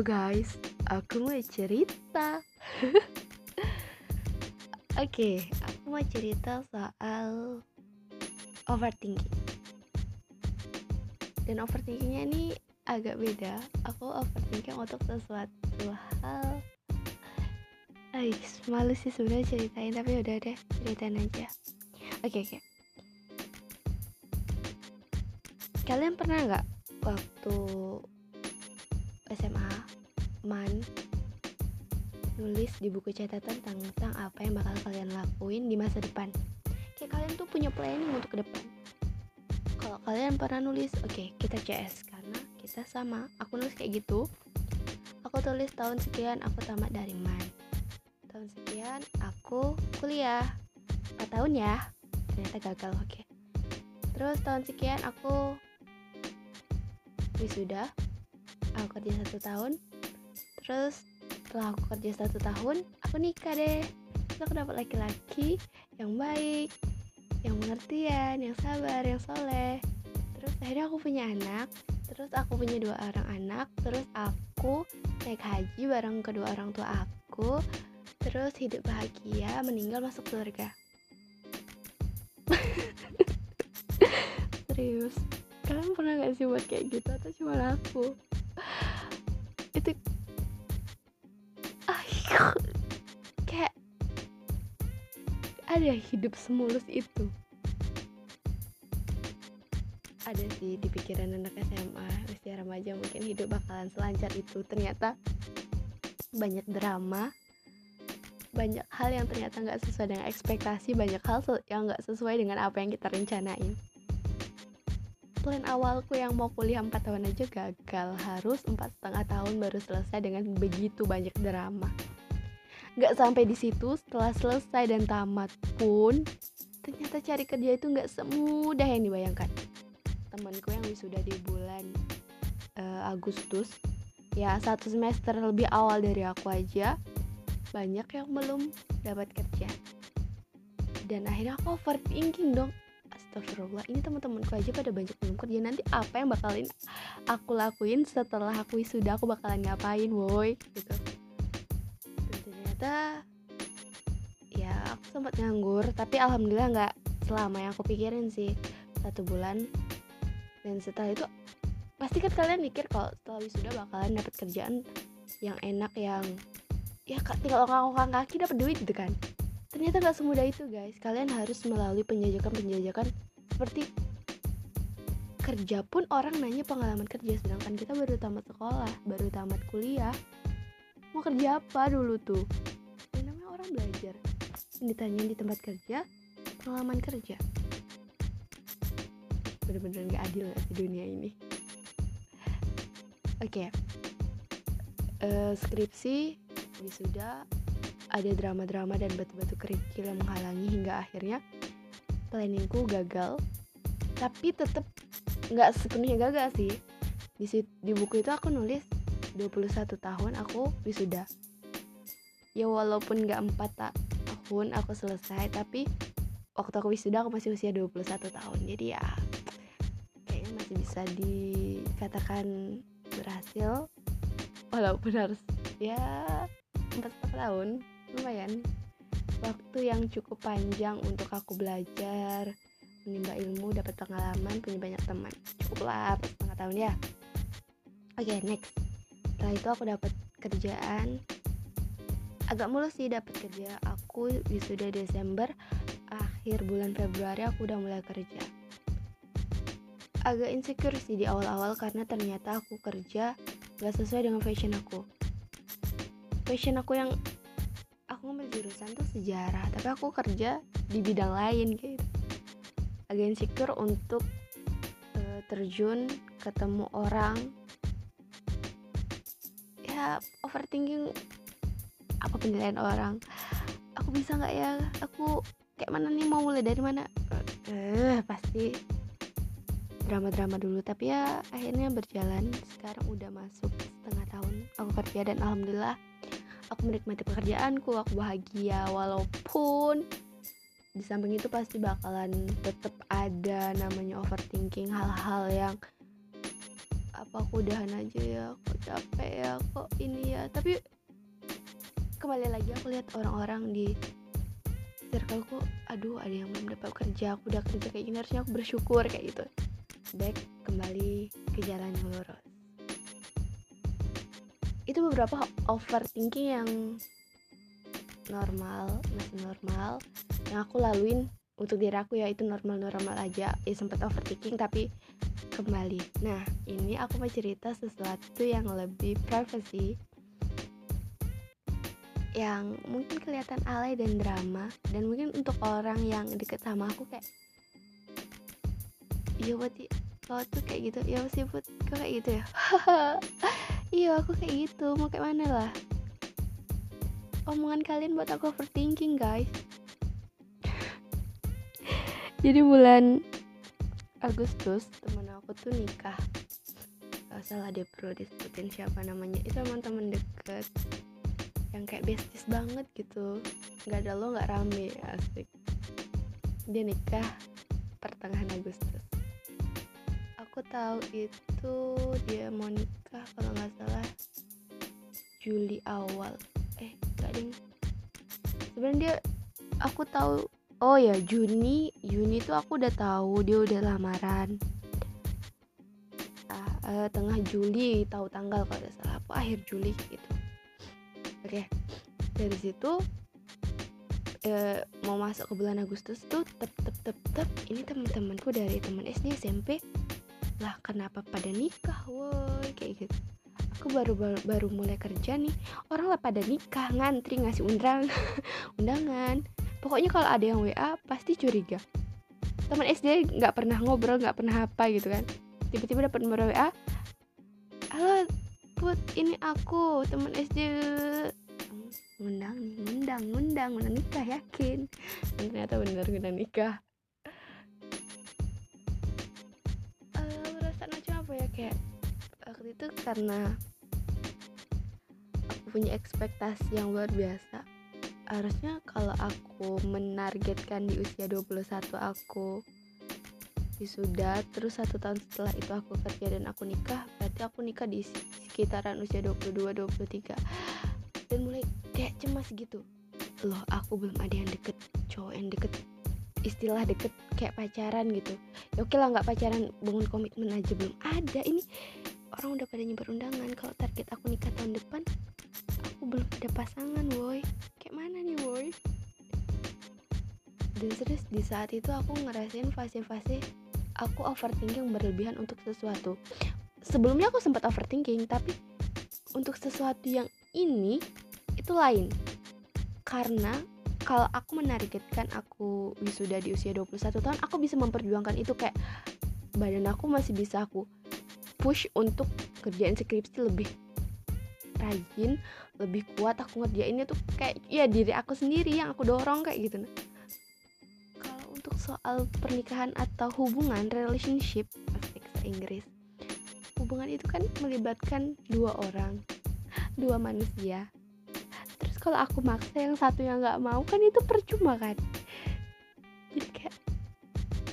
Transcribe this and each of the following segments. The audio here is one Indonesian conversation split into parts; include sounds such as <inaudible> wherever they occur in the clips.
Guys, aku mau cerita. <laughs> Oke, aku mau cerita soal overthinking. Dan overthinkingnya ini agak beda. Aku overthinking untuk sesuatu hal. Ais, malu sih sebenarnya ceritain, tapi udah deh, ceritain aja. Oke, oke. Kalian pernah nggak waktu man nulis di buku catatan tentang apa yang bakal kalian lakuin di masa depan. Kayak kalian tuh punya planning untuk ke depan. Kalau kalian pernah nulis oke okay, kita CS karena kita sama. Aku nulis kayak gitu. Aku tulis tahun sekian aku tamat dari man. Tahun sekian aku kuliah. 4 tahun ya? Ternyata gagal oke. Okay. terus tahun sekian aku wisuda. Aku kerja satu tahun terus setelah aku kerja satu tahun aku nikah deh. Terus aku dapat laki-laki yang baik yang pengertian yang sabar yang soleh. Terus akhirnya aku punya anak. Terus aku punya dua orang anak. Terus aku naik haji bareng kedua orang tua aku. Terus hidup bahagia meninggal masuk surga. <laughs> Serius. Kalian pernah gak sih buat kayak gitu? Atau cuma aku? Itu <laughs> kayak ada hidup semulus itu. Ada sih di pikiran anak SMA usia remaja mungkin hidup bakalan selancar itu. Ternyata banyak drama banyak hal yang ternyata nggak sesuai dengan ekspektasi banyak hal yang nggak sesuai dengan apa yang kita rencanain. Plan awalku yang mau kuliah 4 tahun aja gagal harus empat setengah tahun baru selesai dengan begitu banyak drama Gak sampai di situ setelah selesai dan tamat pun ternyata cari kerja itu gak semudah yang dibayangkan. Temanku yang wisuda di bulan uh, Agustus ya satu semester lebih awal dari aku aja banyak yang belum dapat kerja. Dan akhirnya aku overthinking dong. Astagfirullah ini teman-temanku aja pada banyak belum kerja. Nanti apa yang bakalin aku lakuin setelah aku sudah aku bakalan ngapain woi gitu ternyata ya aku sempat nganggur tapi alhamdulillah nggak selama yang aku pikirin sih. Satu bulan dan setelah itu pasti kan kalian mikir kalau setelah wisuda bakalan dapat kerjaan yang enak yang ya tinggal ngangkang kaki dapat duit gitu kan. Ternyata gak semudah itu guys. Kalian harus melalui penjajakan-penjajakan seperti kerja pun orang nanya pengalaman kerja sedangkan kita baru tamat sekolah baru tamat kuliah mau kerja apa dulu tuh? Dan namanya orang belajar. Yang ditanyain di tempat kerja pengalaman kerja. Bener-bener gak adil gak di dunia ini? Oke. Okay. uh, skripsi wisuda ada drama-drama dan batu-batu kerikil yang menghalangi hingga akhirnya planningku gagal. Tapi tetap nggak sepenuhnya gagal sih. Di, di buku itu aku nulis 21 tahun aku wisuda. Ya walaupun nggak empat tahun aku selesai tapi waktu aku wisuda aku masih usia 21 tahun. Jadi ya kayaknya masih bisa dikatakan berhasil. Walaupun harus ya empat tahun lumayan. Waktu yang cukup panjang untuk aku belajar menimba ilmu dapat pengalaman punya banyak teman. Cukup lah setengah tahun ya. Oke okay, next setelah itu aku dapat kerjaan. Agak mulus sih dapat kerja. Aku wisuda Desember akhir bulan Februari aku udah mulai kerja. Agak insecure sih di awal-awal karena ternyata aku kerja gak sesuai dengan fashion aku. Fashion aku yang aku ngambil jurusan tuh sejarah tapi aku kerja di bidang lain gitu. Agak insecure untuk uh, terjun ketemu orang ya overthinking apa penilaian orang. Aku bisa nggak ya? Aku kayak mana nih mau mulai dari mana? Eh pasti drama-drama dulu. Tapi ya akhirnya berjalan. Sekarang udah masuk setengah tahun aku kerja dan alhamdulillah aku menikmati pekerjaanku. Aku bahagia walaupun di samping itu pasti bakalan tetap ada namanya overthinking hal-hal yang apa aku udahan aja ya kok capek ya kok ini ya. Tapi kembali lagi aku lihat orang-orang di circleku aduh ada yang belum dapat kerja aku udah kerja kayak gini harusnya aku bersyukur kayak gitu. Back kembali ke jalan yang lurus. Itu beberapa overthinking yang normal masih normal yang aku laluin untuk diri aku ya itu normal-normal aja. Ya sempat overthinking tapi kembali. Nah ini aku mau cerita sesuatu yang lebih privacy. Yang mungkin kelihatan alay dan drama. Dan mungkin untuk orang yang deket sama aku kayak iya buat kau tuh kayak gitu ya sih buat kau kayak gitu ya? <laughs> Iya aku kayak gitu. Mau kayak mana lah? Omongan kalian buat aku overthinking guys. <laughs> Jadi bulan Agustus temen aku tuh nikah. Gak salah deh perlu disebutin siapa namanya. Itu emang temen deket yang kayak besties banget gitu. Nggak ada lo nggak rame asik. Dia nikah pertengahan Agustus. Aku tahu itu dia mau nikah kalau nggak salah Juli awal. Eh nggak ding. Sebenarnya dia aku tahu oh ya Juni Juni tuh aku udah tahu dia udah lamaran. Ah, uh, tengah Juli tahu tanggal kalau udah salah apa akhir Juli gitu. Oke okay. dari situ uh, mau masuk ke bulan Agustus tuh tep tep tep tep ini teman-temanku dari teman SD SMP lah kenapa pada nikah woi kayak gitu. Aku baru, baru baru mulai kerja nih. Orang lah pada nikah ngantri ngasih undang undangan <laughs> pokoknya kalau ada yang WA pasti curiga. Teman SD nggak pernah ngobrol nggak pernah apa gitu kan. Tiba-tiba dapat nomor WA halo put ini aku teman SD ngundang nih ngundang ngundang ngundang nikah yakin. Dan ternyata bener ngundang nikah. Uh, perasaan macam apa ya? Kayak waktu itu karena aku punya ekspektasi yang luar biasa harusnya kalau aku menargetkan di usia 21 aku sudah terus satu tahun setelah itu aku kerja dan aku nikah berarti aku nikah di sekitaran usia 22 23 dan mulai kayak cemas gitu. Loh aku belum ada yang deket cowok yang deket istilah deket kayak pacaran gitu. Ya oke lah nggak pacaran bangun komitmen aja belum ada. Ini orang udah pada nyebar undangan. Kalau target aku nikah tahun depan aku belum ada pasangan woi. Kayak mana nih boy dan serius di saat itu aku ngerasain fase-fase aku overthinking berlebihan untuk sesuatu. Sebelumnya aku sempat overthinking tapi untuk sesuatu yang ini itu lain. Karena kalau aku menargetkan aku wisuda di usia 21 tahun aku bisa memperjuangkan itu. Kayak badan aku masih bisa aku push untuk kerjaan skripsi lebih rajin lebih kuat aku ngerjainnya tuh kayak ya diri aku sendiri yang aku dorong kayak gitu. Nah kalau untuk soal pernikahan atau hubungan relationship asik Inggris hubungan itu kan melibatkan dua orang dua manusia. Terus kalau aku maksa yang satu yang nggak mau kan itu percuma kan? Jadi kayak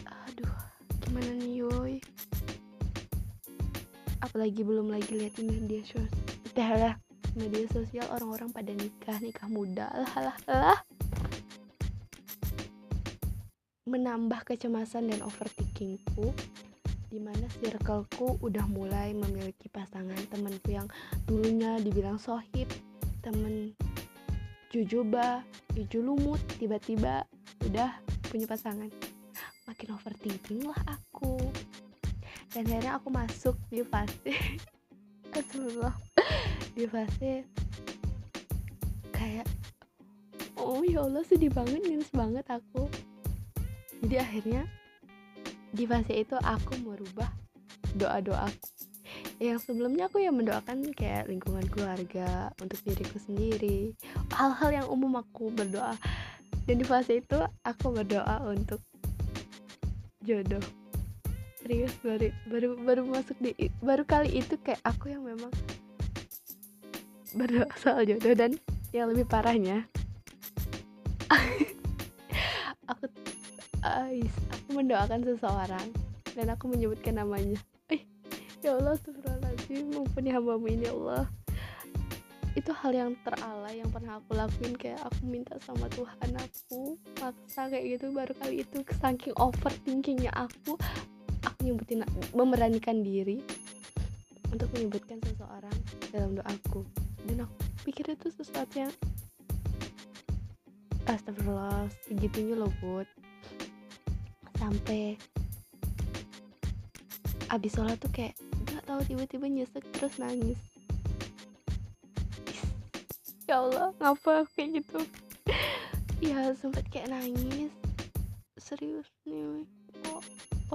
aduh gimana nih yoi apalagi belum lagi lihat ini dia short lah media sosial orang-orang pada nikah nikah muda lah lah lah. Menambah kecemasan dan overthinkingku di mana circleku udah mulai memiliki pasangan temanku yang dulunya dibilang sohib temen jujuba juju lumut tiba-tiba udah punya pasangan. Makin overthinking lah aku. Dan akhirnya aku masuk di fase <laughs> Astagfirullah di fase kayak oh ya Allah sedih banget nangis banget aku. Jadi akhirnya di fase itu aku merubah doa-doa aku. Yang sebelumnya aku yang mendoakan kayak lingkungan keluarga untuk diriku sendiri hal-hal yang umum aku berdoa. Dan di fase itu aku berdoa untuk jodoh. Serius baru baru baru masuk di baru kali itu kayak aku yang memang berdoa soal jodoh dan yang lebih parahnya. <laughs> Aku ais, aku mendoakan seseorang dan aku menyebutkan namanya. Eh ya Allah astagfirullahaladzim mumpuni hambamu ini ya Allah. Itu hal yang teralay yang pernah aku lakuin kayak aku minta sama Tuhan aku maksa kayak gitu baru kali itu saking overthinkingnya aku aku nyebutin memberanikan diri untuk menyebutkan seseorang dalam doaku dan aku pikir itu sesuatu yang astagfirullah segitunya loh buat sampai abis sholat tuh kayak nggak tahu tiba-tiba nyesek terus nangis. Ya Allah ngapa kayak gitu? Ya sempat kayak nangis. Serius nih kok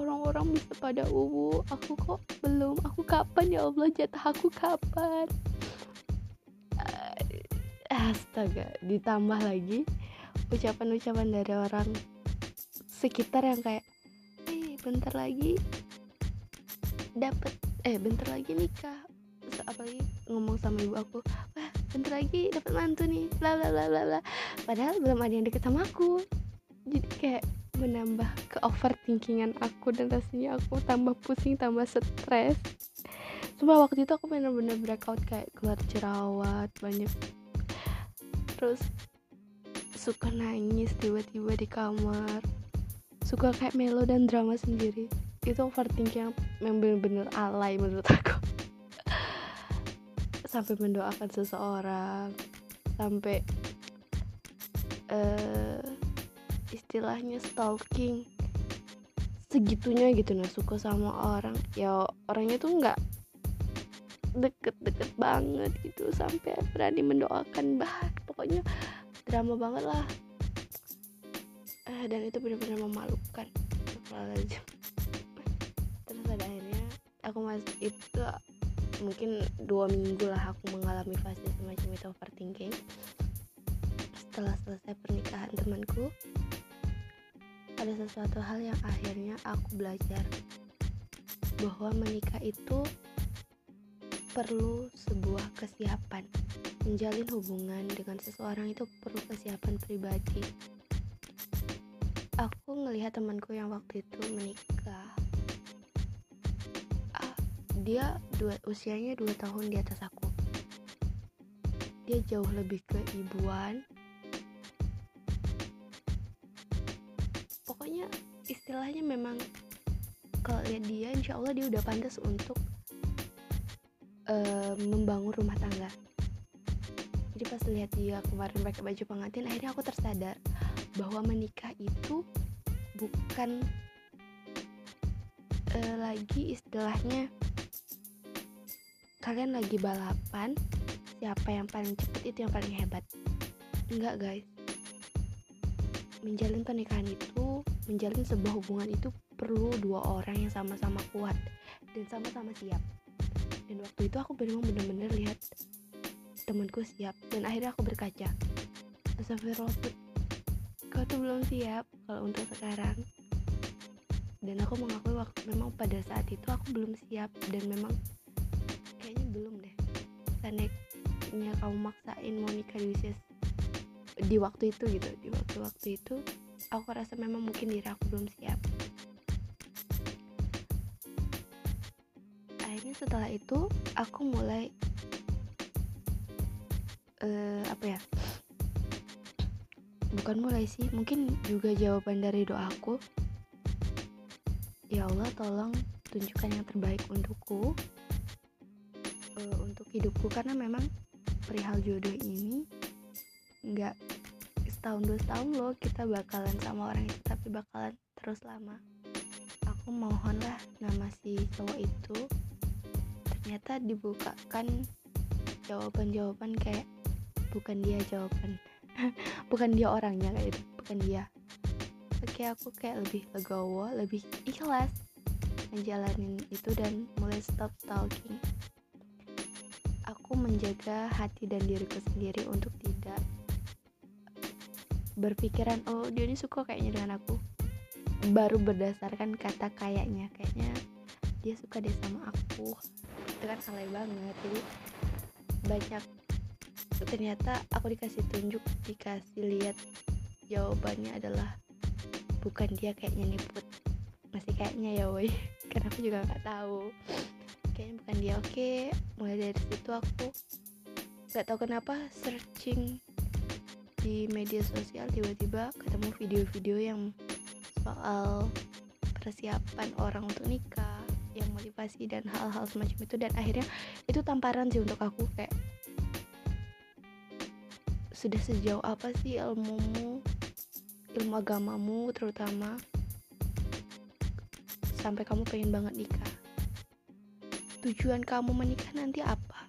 orang-orang bisa pada uwu? Aku kok belum aku kapan ya Allah jatah aku kapan astaga ditambah lagi ucapan-ucapan dari orang sekitar yang kayak eh bentar lagi dapat eh bentar lagi nikah. Apalagi ngomong sama ibu aku wah bentar lagi dapat mantu nih. Bla bla bla bla padahal belum ada yang deket sama aku. Jadi kayak menambah ke overthinkingan aku dan rasanya aku tambah pusing tambah stres. Sumpah waktu itu aku bener-bener breakout kayak keluar jerawat banyak terus suka nangis tiba-tiba di kamar. Suka kayak melo dan drama sendiri. Itu overthinking yang bener-bener alay menurut aku. <laughs> Sampai mendoakan seseorang. Sampai uh, istilahnya stalking segitunya gitu nah suka sama orang. Ya orangnya tuh nggak deket-deket banget gitu sampai berani mendoakan bah pokoknya drama banget lah. Uh, dan itu benar-benar memalukan. Aja aku mas itu mungkin dua minggu lah aku mengalami fase semacam itu overthinking. Setelah selesai pernikahan temanku ada sesuatu hal yang akhirnya aku belajar bahwa menikah itu perlu sebuah kesiapan menjalin hubungan dengan seseorang itu perlu kesiapan pribadi. Aku ngelihat temanku yang waktu itu menikah. Dia dua usianya dua tahun di atas aku. Dia jauh lebih keibuan pokoknya istilahnya memang kalau lihat dia insya Allah dia udah pantas untuk uh, membangun rumah tangga jadi pas lihat dia kemarin pakai baju pengantin akhirnya aku tersadar bahwa menikah itu bukan uh, lagi istilahnya kalian lagi balapan siapa yang paling cepet itu yang paling hebat. Enggak guys. Menjalin pernikahan itu menjalin sebuah hubungan itu perlu dua orang yang sama-sama kuat dan sama-sama siap. Dan waktu itu aku memang bener-bener lihat temanku siap dan akhirnya aku berkaca. Astagfirullah kau tuh belum siap kalau untuk sekarang. Dan aku mengakui waktu memang pada saat itu aku belum siap dan memang kayaknya belum deh. Seandainya kamu maksain mau nikah di usia di waktu itu gitu di waktu-waktu itu aku rasa memang mungkin diri aku belum siap. Akhirnya setelah itu aku mulai uh, apa ya? Bukan mulai sih mungkin juga jawaban dari doaku. Ya Allah tolong tunjukkan yang terbaik untukku uh, untuk hidupku. Karena memang perihal jodoh ini nggak setahun dua tahun loh kita bakalan sama orang itu tapi bakalan terus lama. Aku mohonlah nama si cowok itu ternyata dibukakan jawaban-jawaban kayak bukan dia jawaban. <laughs> Bukan dia orangnya kayak itu bukan dia. Oke aku kayak lebih legowo lebih ikhlas menjalanin itu dan mulai stop stalking aku menjaga hati dan diriku sendiri untuk tidak berpikiran oh dia ini suka kayaknya dengan aku. Baru berdasarkan kata kayaknya. Kayaknya dia suka deh sama aku. Itu kan salah banget. Jadi banyak ternyata aku dikasih tunjuk dikasih lihat jawabannya adalah bukan dia kayaknya nih put masih kayaknya ya woi. <laughs> Karena aku juga nggak tahu. Kayaknya bukan dia. Oke mulai dari situ aku nggak tahu kenapa searching di media sosial tiba-tiba ketemu video-video yang soal persiapan orang untuk nikah yang motivasi dan hal-hal semacam itu. Dan akhirnya itu tamparan sih untuk aku kayak sudah sejauh apa sih ilmumu ilmu agamamu terutama? Sampai kamu pengen banget nikah. Tujuan kamu menikah nanti apa?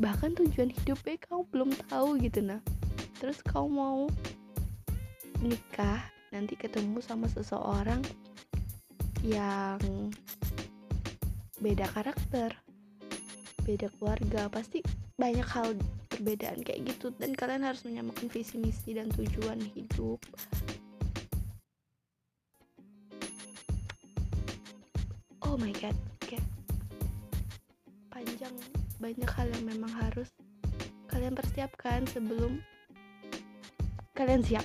Bahkan tujuan hidupnya kamu belum tahu gitu nah. Terus kamu mau nikah nanti ketemu sama seseorang yang beda karakter beda keluarga pasti banyak hal perbedaan kayak gitu. Dan kalian harus menyamakan visi misi dan tujuan hidup. Oh my god kayak panjang banyak hal yang memang harus kalian persiapkan sebelum kalian siap.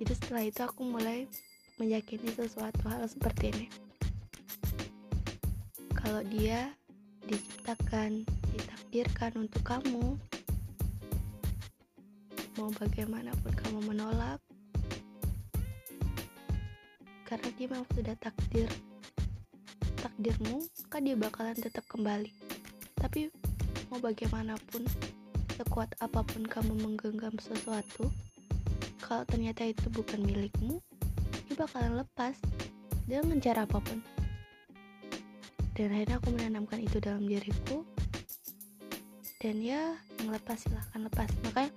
Jadi setelah itu aku mulai meyakini sesuatu hal seperti ini. Kalau dia diciptakan ditakdirkan untuk kamu. Mau bagaimanapun kamu menolak. Karena dia memang sudah takdir. Takdirmu maka dia bakalan tetap kembali. Tapi mau bagaimanapun sekuat apa pun kamu menggenggam sesuatu kalau ternyata itu bukan milikmu dia bakalan lepas dengan cara apa pun. Dan akhirnya aku menanamkan itu dalam diriku dan ya yang lepas silahkan lepas. Makanya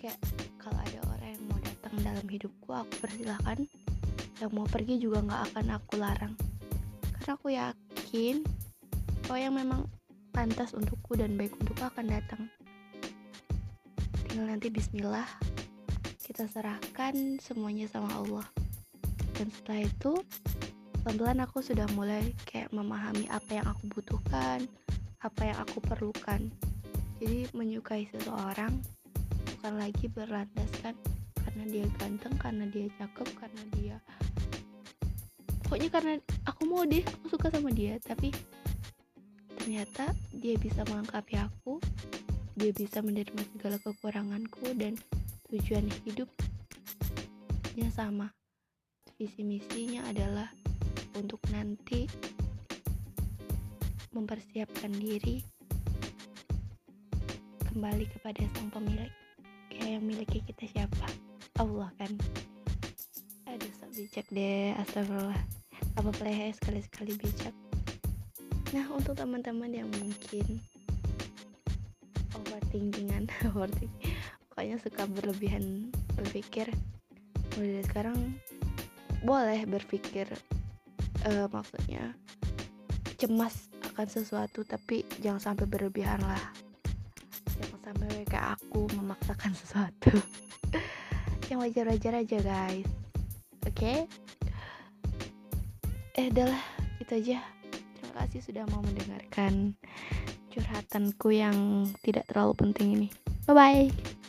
kayak kalau ada orang yang mau datang dalam hidupku aku persilahkan. Yang mau pergi juga nggak akan aku larang. Karena aku yakin bahwa yang memang pantas untukku dan baik untukku akan datang. Tinggal nanti bismillah kita serahkan semuanya sama Allah. Dan setelah itu pelan-pelan aku sudah mulai kayak memahami apa yang aku butuhkan apa yang aku perlukan jadi menyukai seseorang bukan lagi berlandaskan karena dia ganteng karena dia cakep karena dia pokoknya karena aku mau deh aku suka sama dia tapi ternyata dia bisa melengkapi aku dia bisa menerima segala kekuranganku dan tujuan hidupnya sama. Visi misinya adalah untuk nanti mempersiapkan diri kembali kepada sang pemilik kayak yang miliki kita siapa? Allah kan? Aduh sok bijak deh astagfirullah. Apa play sekali-sekali bijak? Nah untuk teman-teman yang mungkin overthinkingan <laughs> overthinking pokoknya suka berlebihan berpikir mulai sekarang boleh berpikir uh, maksudnya cemas akan sesuatu tapi jangan sampai berlebihan lah sampai aku memaksakan sesuatu <laughs> yang wajar-wajar aja guys oke okay? eh adalah itu aja terima kasih sudah mau mendengarkan curhatanku yang tidak terlalu penting ini. Bye bye.